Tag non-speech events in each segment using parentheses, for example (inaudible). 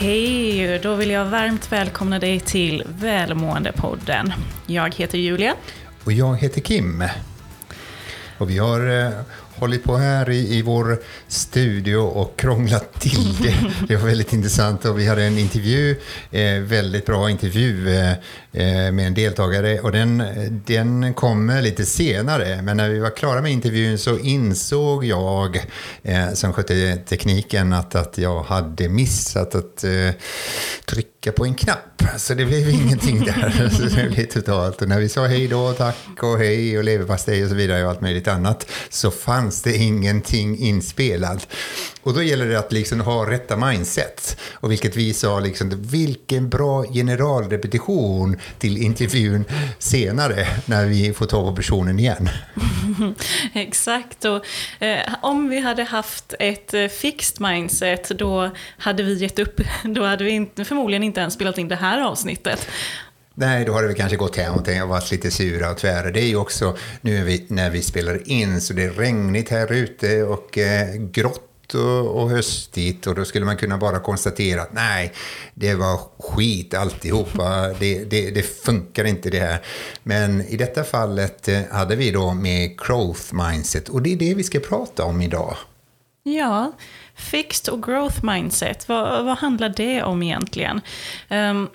Hej! Då vill jag varmt välkomna dig till Välmåendepodden. Jag heter Julia. Och jag heter Kim. Och vi har eh, hållit på här i, i vår studio och krånglat till det. (laughs) Det var väldigt intressant och vi hade en intervju, eh, väldigt bra intervju eh, eh, med en deltagare och den, den kommer lite senare. Men när vi var klara med intervjun så insåg jag eh, som skötte tekniken att, att jag hade missat att eh, trycka på en knapp. Så det blev (laughs) ingenting där. (laughs) Så det blev totalt. Och när vi sa hej då, tack och hej och leverpastej och så vidare och allt möjligt annat så fanns det ingenting inspelat. Och då gäller det att liksom ha rätta mindset. Och vilket vi sa, liksom, vilken bra generalrepetition till intervjun senare när vi får ta på personen igen. (laughs) Exakt, och eh, om vi hade haft ett eh, fixed mindset då hade vi gett upp. Då hade vi inte, förmodligen inte ens spelat in det här avsnittet. Nej, då hade vi kanske gått hem och varit lite sura och tvära. Det är ju också nu vi, när vi spelar in så det är regnigt här ute och eh, grått och, och höstigt och då skulle man kunna bara konstatera att nej, det var skit alltihopa. (laughs) Det, det, det funkar inte det här. Men i detta fallet eh, hade vi då med growth mindset och det är det vi ska prata om idag. Ja, fixed och growth mindset, vad, vad handlar det om egentligen? Um,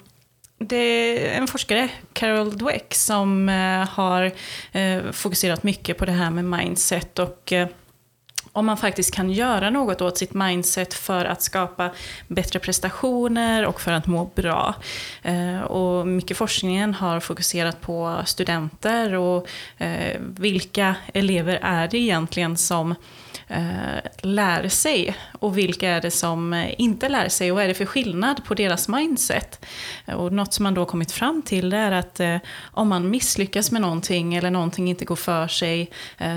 det är en forskare, Carol Dweck, som uh, har uh, fokuserat mycket på det här med mindset och uh, om man faktiskt kan göra något åt sitt mindset för att skapa bättre prestationer och för att må bra. Och mycket forskningen har fokuserat på studenter och vilka elever är det egentligen som Eh, lär sig och vilka är det som eh, inte lär sig och vad är det för skillnad på deras mindset? Och något som man då kommit fram till är att eh, om man misslyckas med någonting eller någonting inte går för sig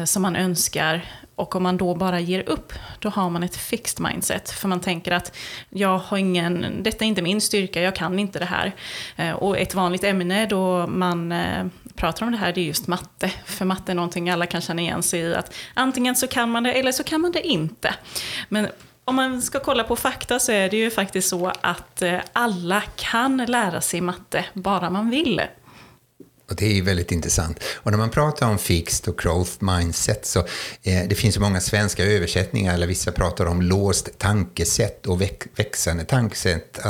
som man önskar och om man då bara ger upp, då har man ett fixed mindset. För man tänker att jag har ingen, detta är inte min styrka, jag kan inte det här. Och ett vanligt ämne då man pratar om det här, det är just matte. För matte är någonting alla kan känna igen sig i. Att antingen så kan man det, eller så kan man det inte. Men om man ska kolla på fakta så är det ju faktiskt så att eh, alla kan lära sig matte, bara man vill. Och det är väldigt intressant. Och när man pratar om fixed och growth mindset så eh, det finns ju många svenska översättningar, eller vissa pratar om låst tankesätt och väx växande tankesätt,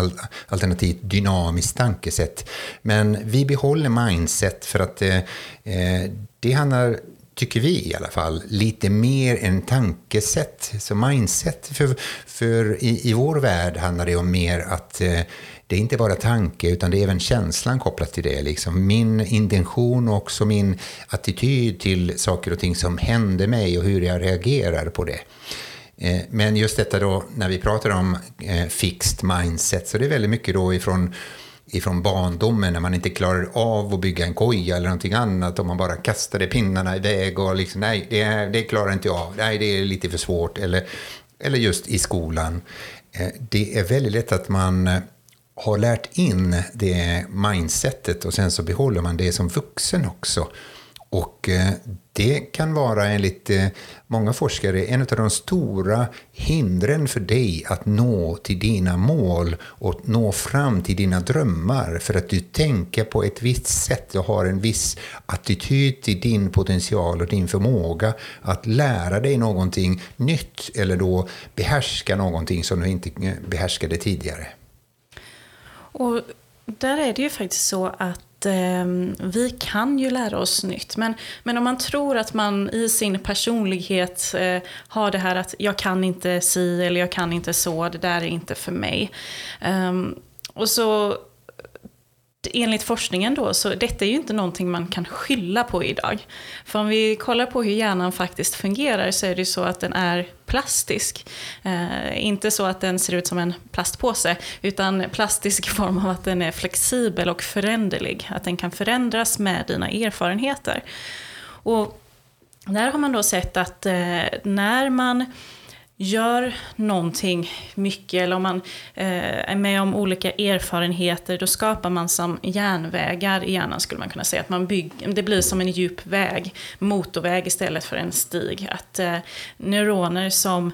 alternativt dynamiskt tankesätt. Men vi behåller mindset för att eh, eh, det handlar tycker vi i alla fall, lite mer än tankesätt. Så mindset, för, för i, i vår värld handlar det om mer att eh, det är inte bara tanke utan det är även känslan kopplat till det. Liksom. Min intention och också min attityd till saker och ting som händer mig och hur jag reagerar på det. Eh, men just detta då när vi pratar om eh, fixed mindset så det är väldigt mycket då ifrån ifrån barndomen när man inte klarar av att bygga en koja eller någonting annat och man bara kastade pinnarna iväg och liksom nej, det, det klarar inte jag nej, det är lite för svårt. Eller, eller just i skolan. Eh, det är väldigt lätt att man eh, har lärt in det mindsetet och sen så behåller man det som vuxen också. Och eh, det kan vara enligt många forskare en av de stora hindren för dig att nå till dina mål och nå fram till dina drömmar för att du tänker på ett visst sätt och har en viss attityd till din potential och din förmåga att lära dig någonting nytt eller då behärska någonting som du inte eh, behärskade tidigare. Och där är det ju faktiskt så att eh, vi kan ju lära oss nytt. Men, men om man tror att man i sin personlighet eh, har det här att jag kan inte si eller jag kan inte så, det där är inte för mig. Eh, och så enligt forskningen då, så detta är ju inte någonting man kan skylla på idag. För om vi kollar på hur hjärnan faktiskt fungerar så är det ju så att den är plastisk. Eh, inte så att den ser ut som en plastpåse, utan plastisk i form av att den är flexibel och föränderlig. Att den kan förändras med dina erfarenheter. Och där har man då sett att eh, när man gör någonting mycket eller om man eh, är med om olika erfarenheter då skapar man som järnvägar i hjärnan skulle man kunna säga. Att man bygger, det blir som en djup väg, motorväg istället för en stig. Att eh, neuroner som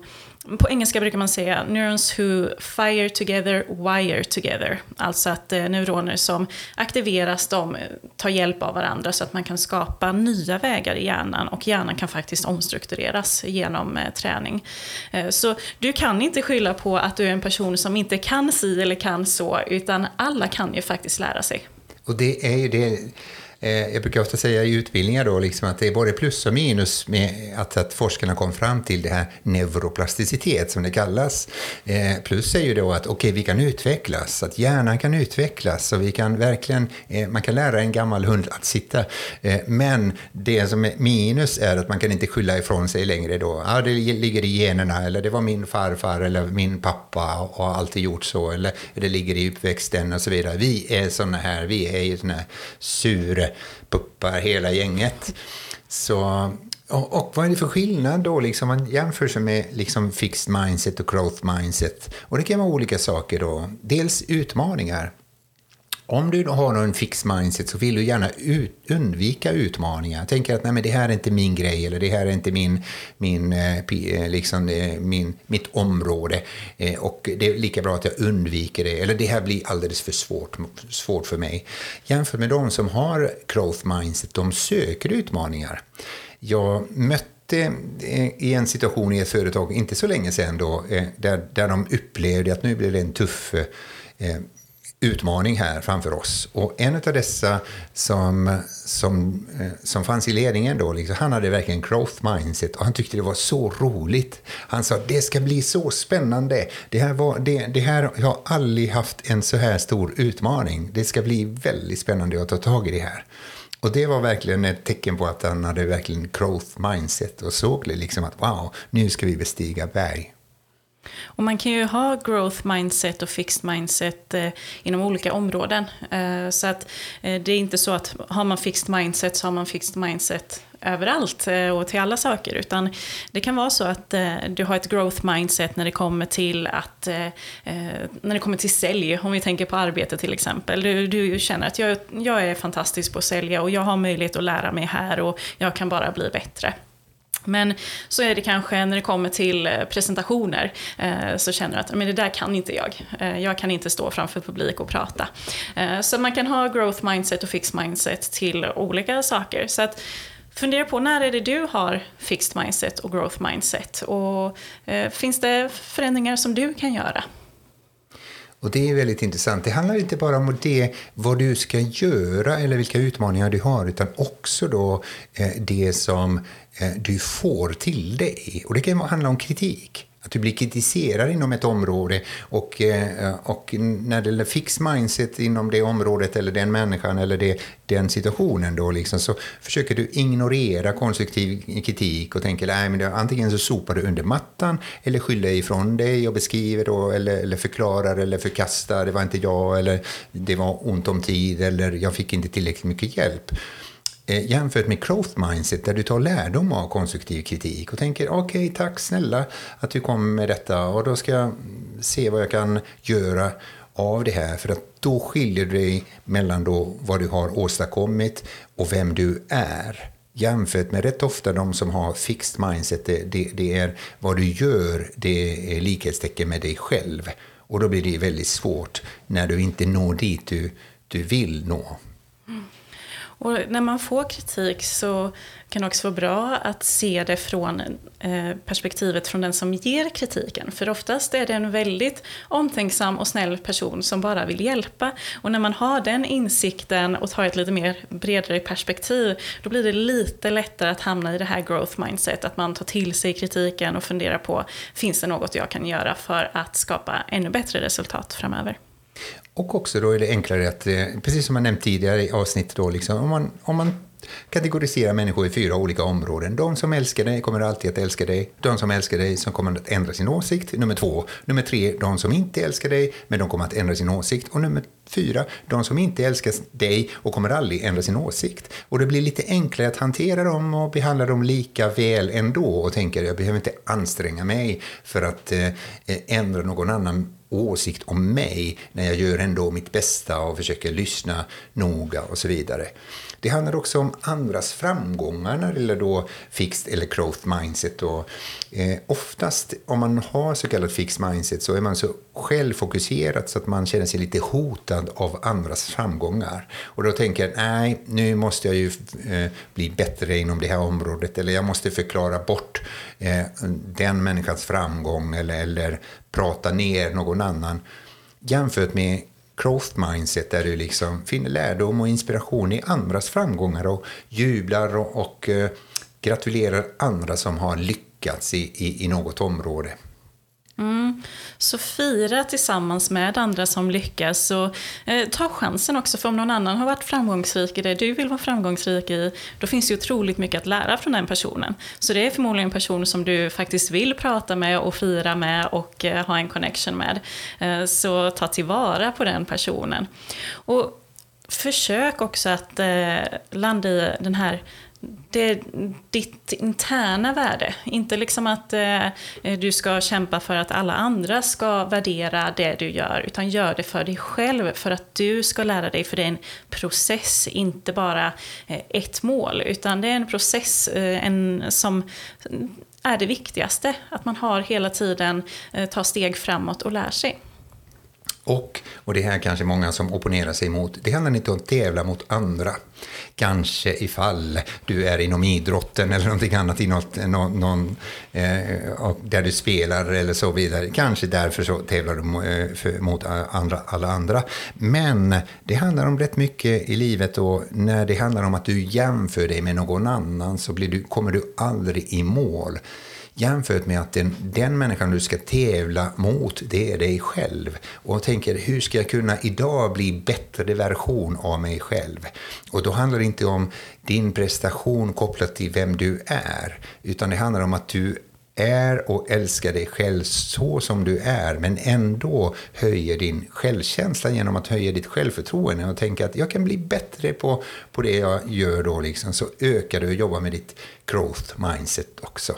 på engelska brukar man säga neurons who fire together, wire together. Alltså att eh, neuroner som aktiveras, de eh, tar hjälp av varandra så att man kan skapa nya vägar i hjärnan och hjärnan kan faktiskt omstruktureras genom eh, träning. Eh, så du kan inte skylla på att du är en person som inte kan si eller kan så, utan alla kan ju faktiskt lära sig. Och det är ju det Eh, jag brukar ofta säga i utbildningar då, liksom att det är både plus och minus med att, att forskarna kom fram till det här neuroplasticitet som det kallas. Eh, plus är ju då att okay, vi kan utvecklas, att hjärnan kan utvecklas och vi kan verkligen, eh, man kan lära en gammal hund att sitta. Eh, men det som är minus är att man kan inte skylla ifrån sig längre då. Ja, det ligger i generna eller det var min farfar eller min pappa och har alltid gjort så eller det ligger i uppväxten och så vidare. Vi är sådana här, vi är ju sådana här sura puppar hela gänget. Så, och, och, vad är det för skillnad då, liksom, man jämför sig med liksom fixed mindset och growth mindset? Och det kan vara olika saker då. Dels utmaningar. Om du har en fix mindset så vill du gärna ut, undvika utmaningar. Tänker att nej, men det här är inte min grej eller det här är inte min, min, eh, eh, liksom, eh, min, mitt område och det är lika bra att jag undviker det. Eller det här blir alldeles för svårt, svårt för mig. Jämfört med de som har growth mindset, de söker utmaningar. Jag mötte i en situation i ett företag, inte så länge sedan, då, där, där de upplevde att nu blir det en tuff utmaning här framför oss. Och en av dessa som, som, eh, som fanns i ledningen då, liksom, han hade verkligen growth mindset och han tyckte det var så roligt. Han sa det ska bli så spännande. Det här, var, det, det här jag har aldrig haft en så här stor utmaning. Det ska bli väldigt spännande att ta tag i det här. Och det var verkligen ett tecken på att han hade verkligen growth mindset och såg liksom att wow, nu ska vi bestiga berg. Och man kan ju ha growth mindset och fixed mindset eh, inom olika områden. Eh, så att eh, det är inte så att har man fixed mindset så har man fixed mindset överallt eh, och till alla saker. Utan det kan vara så att eh, du har ett growth mindset när det kommer till att eh, eh när det kommer till sälj, om vi tänker på arbete till exempel. Du, du känner att jag, jag är fantastisk på att sälja och jag har möjlighet att lära mig här och jag kan bara bli bättre. Men så är det kanske när det kommer till eh, presentationer eh, så känner du att ah, men det där kan inte jag. Eh, jag kan inte stå framför publik och prata. Så man kan ha growth mindset och fixed mindset till olika saker. Så att fundera på när är det du har fixed mindset och growth mindset? Och finns det förändringar som du kan göra? Och det är väldigt intressant. Det handlar inte bara om det, vad du ska göra eller vilka utmaningar du har, utan också då eh, det som Eh, du får till dig. Och det kan handla om kritik. Att du blir kritiserad inom ett område och, eh, och när det är fix mindset inom det området eller den människan eller det, den situationen då liksom, så försöker du ignorera konstruktiv kritik och tänker att det, antingen så sopar du under mattan eller skyller ifrån dig och beskriver då, eller, eller förklarar eller förkastar, det var inte jag eller det var ont om tid eller jag fick inte tillräckligt mycket hjälp. Eh, jämfört med growth mindset där du tar lärdom av konstruktiv kritik och tänker okej, okay, tack snälla att du kom med detta och då ska jag se vad jag kan göra av det här för att då skiljer du dig mellan då vad du har åstadkommit och vem du är. Jämfört med rätt ofta de som har fixed mindset, det, det, det är vad du gör, det är likhetstecken med dig själv. Och då blir det väldigt svårt när du inte når dit du, du vill nå. Och när man får kritik så kan det också vara bra att se det från eh, perspektivet från den som ger kritiken. För oftast är det en väldigt omtänksam och snäll person som bara vill hjälpa. Och när man har den insikten och tar ett lite mer bredare perspektiv, då blir det lite lättare att hamna i det här growth mindset. Att man tar till sig kritiken och funderar på, finns det något jag kan göra för att skapa ännu bättre resultat framöver? Och också då är det enklare att, eh, precis som jag nämnt tidigare i avsnittet, då, liksom, om, man, om man kategoriserar människor i fyra olika områden. De som älskar dig kommer alltid att älska dig. De som älskar dig som kommer att ändra sin åsikt. Nummer två. Nummer tre, de som inte älskar dig men de kommer att ändra sin åsikt. Och nummer fyra, de som inte älskar dig och kommer aldrig ändra sin åsikt. Och det blir lite enklare att hantera dem och behandla dem lika väl ändå och tänker jag behöver inte anstränga mig för att eh, eh ändra någon annan åsikt om mig när jag gör ändå mitt bästa och försöker lyssna noga och så vidare. Det handlar också om andras framgångar när det gäller då fixed eller growth mindset. Och, eh, oftast om man har så kallat fixed mindset så är man så självfokuserad så att man känner sig lite hotad av andras framgångar. Och då tänker jag, nej, nu måste jag ju eh, bli bättre inom det här området eller jag måste förklara bort eh, den människans framgång eller, eller prata ner någon annan. Jämfört med growth mindset där du liksom finner lärdom och inspiration i andras framgångar och jublar och, och eh, gratulerar andra som har lyckats i, i, i något område. Mm. Så fira tillsammans med andra som lyckas och eh, ta chansen också för om någon annan har varit framgångsrik i det du vill vara framgångsrik i, då finns det otroligt mycket att lära från den personen. Så det är förmodligen en person som du faktiskt vill prata med och fira med och eh, ha en connection med. Eh, så ta tillvara på den personen. Och försök också att eh, landa i den här det är ditt interna värde. Inte liksom att eh, du ska kämpa för att alla andra ska värdera det du gör, utan gör det för dig själv, för att du ska lära dig, för det är en process, inte bara eh, ett mål, utan det är en process eh, en, som är det viktigaste, att man har hela tiden eh, tar steg framåt och lär sig. Och, och det här kanske många som opponerar sig mot, det handlar inte om att tävla mot andra. Kanske ifall du är inom idrotten eller någonting annat i något, någon, någon eh, där du spelar eller så vidare. Kanske därför så tävlar du eh, för, mot eh, andra, alla andra. Men det handlar om rätt mycket i livet och när det handlar om att du jämför dig med någon annan så blir du, kommer du aldrig i mål jämfört med att den, den människan du ska tävla mot, det är dig själv. Och tänker, hur ska jag kunna idag bli bättre version av mig själv? Och då handlar det inte om din prestation kopplat till vem du är, utan det handlar om att du är och älskar dig själv så som du är, men ändå höjer din självkänsla genom att höja ditt självförtroende och tänka att jag kan bli bättre på, på det jag gör då, liksom, så ökar du och jobbar med ditt growth mindset också.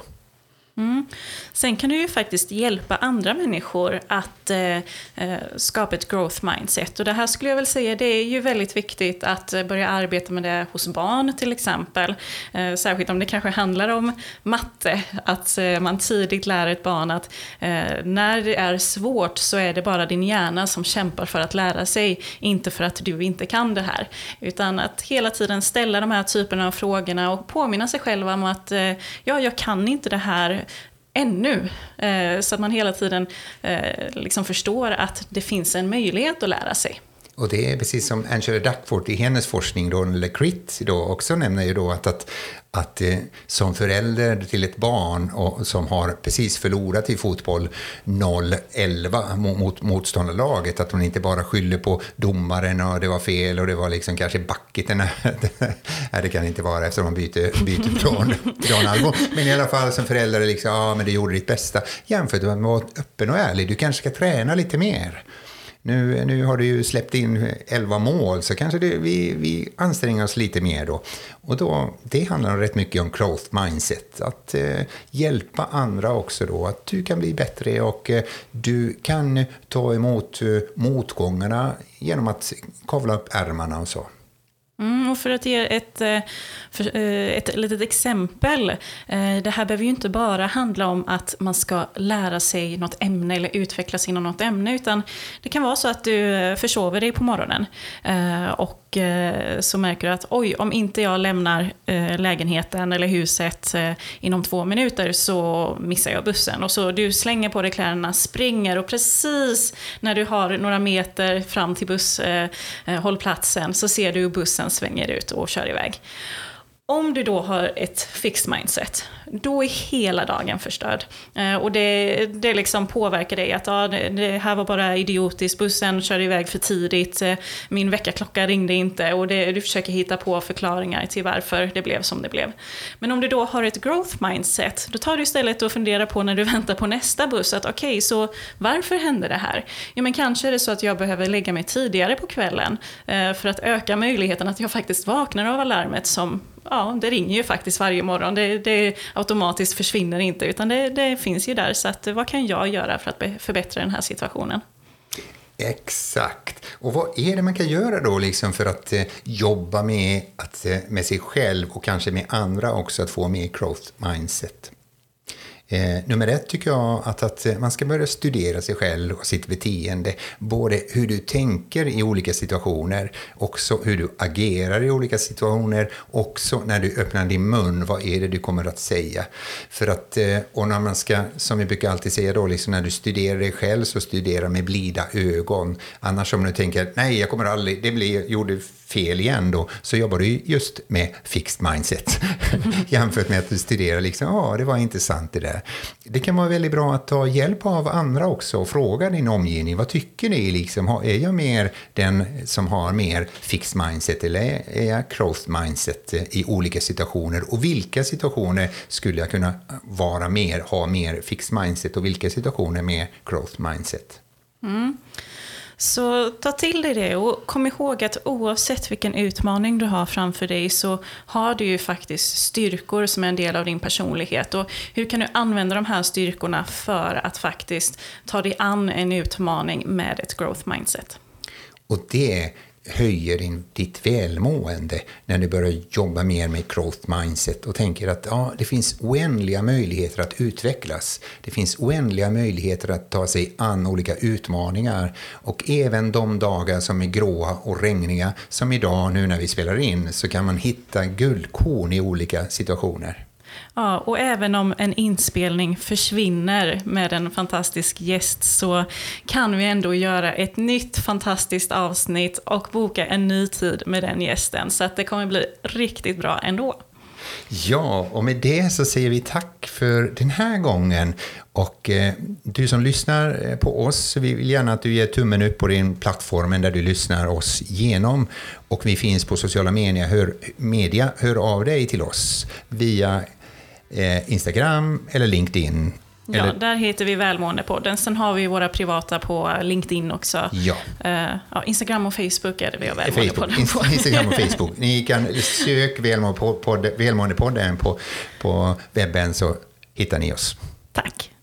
Mm. Sen kan du ju faktiskt hjälpa andra människor att eh, eh, skapa ett growth mindset. Och det här skulle jag väl säga, det är ju väldigt viktigt att eh, börja arbeta med det hos barn till exempel. Eh, särskilt om det kanske handlar om matte, att eh, man tidigt lär ett barn att eh, när det är svårt så är det bara din hjärna som kämpar för att lära sig, inte för att du inte kan det här. Utan att hela tiden ställa de här typerna av frågorna och påminna sig själv om att eh, ja, jag kan inte det här ännu. Eh, så att man hela tiden eh, liksom förstår att det finns en möjlighet att lära sig. Och det är precis som Angela Duckford i hennes forskning, då, eller CRIT, då, också nämner ju då att, att, att eh, som förälder till ett barn och, som har precis förlorat i fotboll 0-11 mot, mot motståndarlaget, att hon inte bara skyller på domaren och det var fel och det var liksom kanske backigt. (laughs) Nej, det kan det inte vara eftersom man byter, byter från, Ronaldo. Men i alla fall som förälder, liksom, ja men du gjorde ditt bästa. Jämfört med att vara öppen och ärlig, du kanske ska träna lite mer. Nu, nu har du ju släppt in 11 mål, så kanske det, vi, vi anstränger oss lite mer då. Och då, det handlar rätt mycket om growth mindset, att eh, hjälpa andra också då, att du kan bli bättre och eh, du kan ta emot eh, motgångarna genom att kavla upp ärmarna och så. Mm, och för att ge ett, eh, för, eh, ett litet exempel. Eh, det här behöver ju inte bara handla om att man ska lära sig något ämne eller utvecklas inom något ämne. Utan det kan vara så att du försover dig på morgonen. Och så märker du att oj, om inte jag lämnar lägenheten eller huset inom två minuter så missar jag bussen. Och så du slänger på dig kläderna, springer och precis när du har några meter fram till busshållplatsen så ser du bussen sen svänger ut och kör iväg. Om du då har ett fixed mindset, då är hela dagen förstörd. Eh, och det, det liksom påverkar dig att ah, det, det, här var bara idiotiskt, bussen körde iväg för tidigt, eh, min väckarklocka ringde inte och det, du försöker hitta på förklaringar till varför det blev som det blev. Men om du då har ett growth mindset, då tar du istället och funderar på när du väntar på nästa buss, att okej, okay, så varför hände det här? Ja, men kanske är det så att jag behöver lägga mig tidigare på kvällen eh, för att öka möjligheten att jag faktiskt vaknar av alarmet som ja, det ringer ju faktiskt varje morgon. Det, det automatiskt försvinner inte, utan det, det, finns ju där. Så att, vad kan jag göra för att förbättra den här situationen? Exakt. Och vad är det man kan göra då liksom för att eh, jobba med, att, eh, med sig själv och kanske med andra också att få mer growth mindset? Eh, nummer ett tycker jag att, att man ska börja studera sig själv och sitt beteende. Både hur du tänker i olika situationer, också hur du agerar i olika situationer, också när du öppnar din mun, vad är det du kommer att säga? För att, eh, och när man ska, som vi brukar alltid säga då, liksom när du studerar dig själv så studera med blida ögon. Annars om du tänker, nej jag kommer aldrig, det blir, gjorde fel igen då, så jobbar du just med fixed mindset. (laughs) Jämfört med att du studerar liksom, ja ah, det var intressant det där. Det kan vara väldigt bra att ta hjälp av andra också och fråga din omgivning, vad tycker ni liksom? Är jag mer den som har mer fixed mindset eller är jag growth mindset i olika situationer? Och vilka situationer skulle jag kunna vara mer, ha mer fixed mindset och vilka situationer med growth mindset? Mm. Så ta till dig det och kom ihåg att oavsett vilken utmaning du har framför dig så har du ju faktiskt styrkor som är en del av din personlighet. Och hur kan du använda de här styrkorna för att faktiskt ta dig an en utmaning med ett growth mindset? Och det höjer din, ditt välmående när du börjar jobba mer med growth mindset och tänker att ja, det finns oändliga möjligheter att utvecklas. Det finns oändliga möjligheter att ta sig an olika utmaningar och även de dagar som är gråa och regniga som idag nu när vi spelar in så kan man hitta guldkorn i olika situationer. Ja, och även om en inspelning försvinner med en fantastisk gäst så kan vi ändå göra ett nytt fantastiskt avsnitt och boka en ny tid med den gästen. Så att det kommer bli riktigt bra ändå. Ja, och med det så säger vi tack för den här gången. Och eh, du som lyssnar eh, på oss, vi vill gärna att du ger tummen upp på din plattform där du lyssnar oss genom. Och vi finns på sociala medier, hör, media, hör av dig till oss via eh, Instagram eller LinkedIn. Ja, eller... där heter vi Välmåendepodden. Sen har vi våra privata på LinkedIn också. Ja. Uh, ja, Instagram och Facebook är det vi har Välmåendepodden på. Instagram och (laughs) Facebook. Ni kan söka Välmåendepodden på, på webben så hittar ni oss. Tack.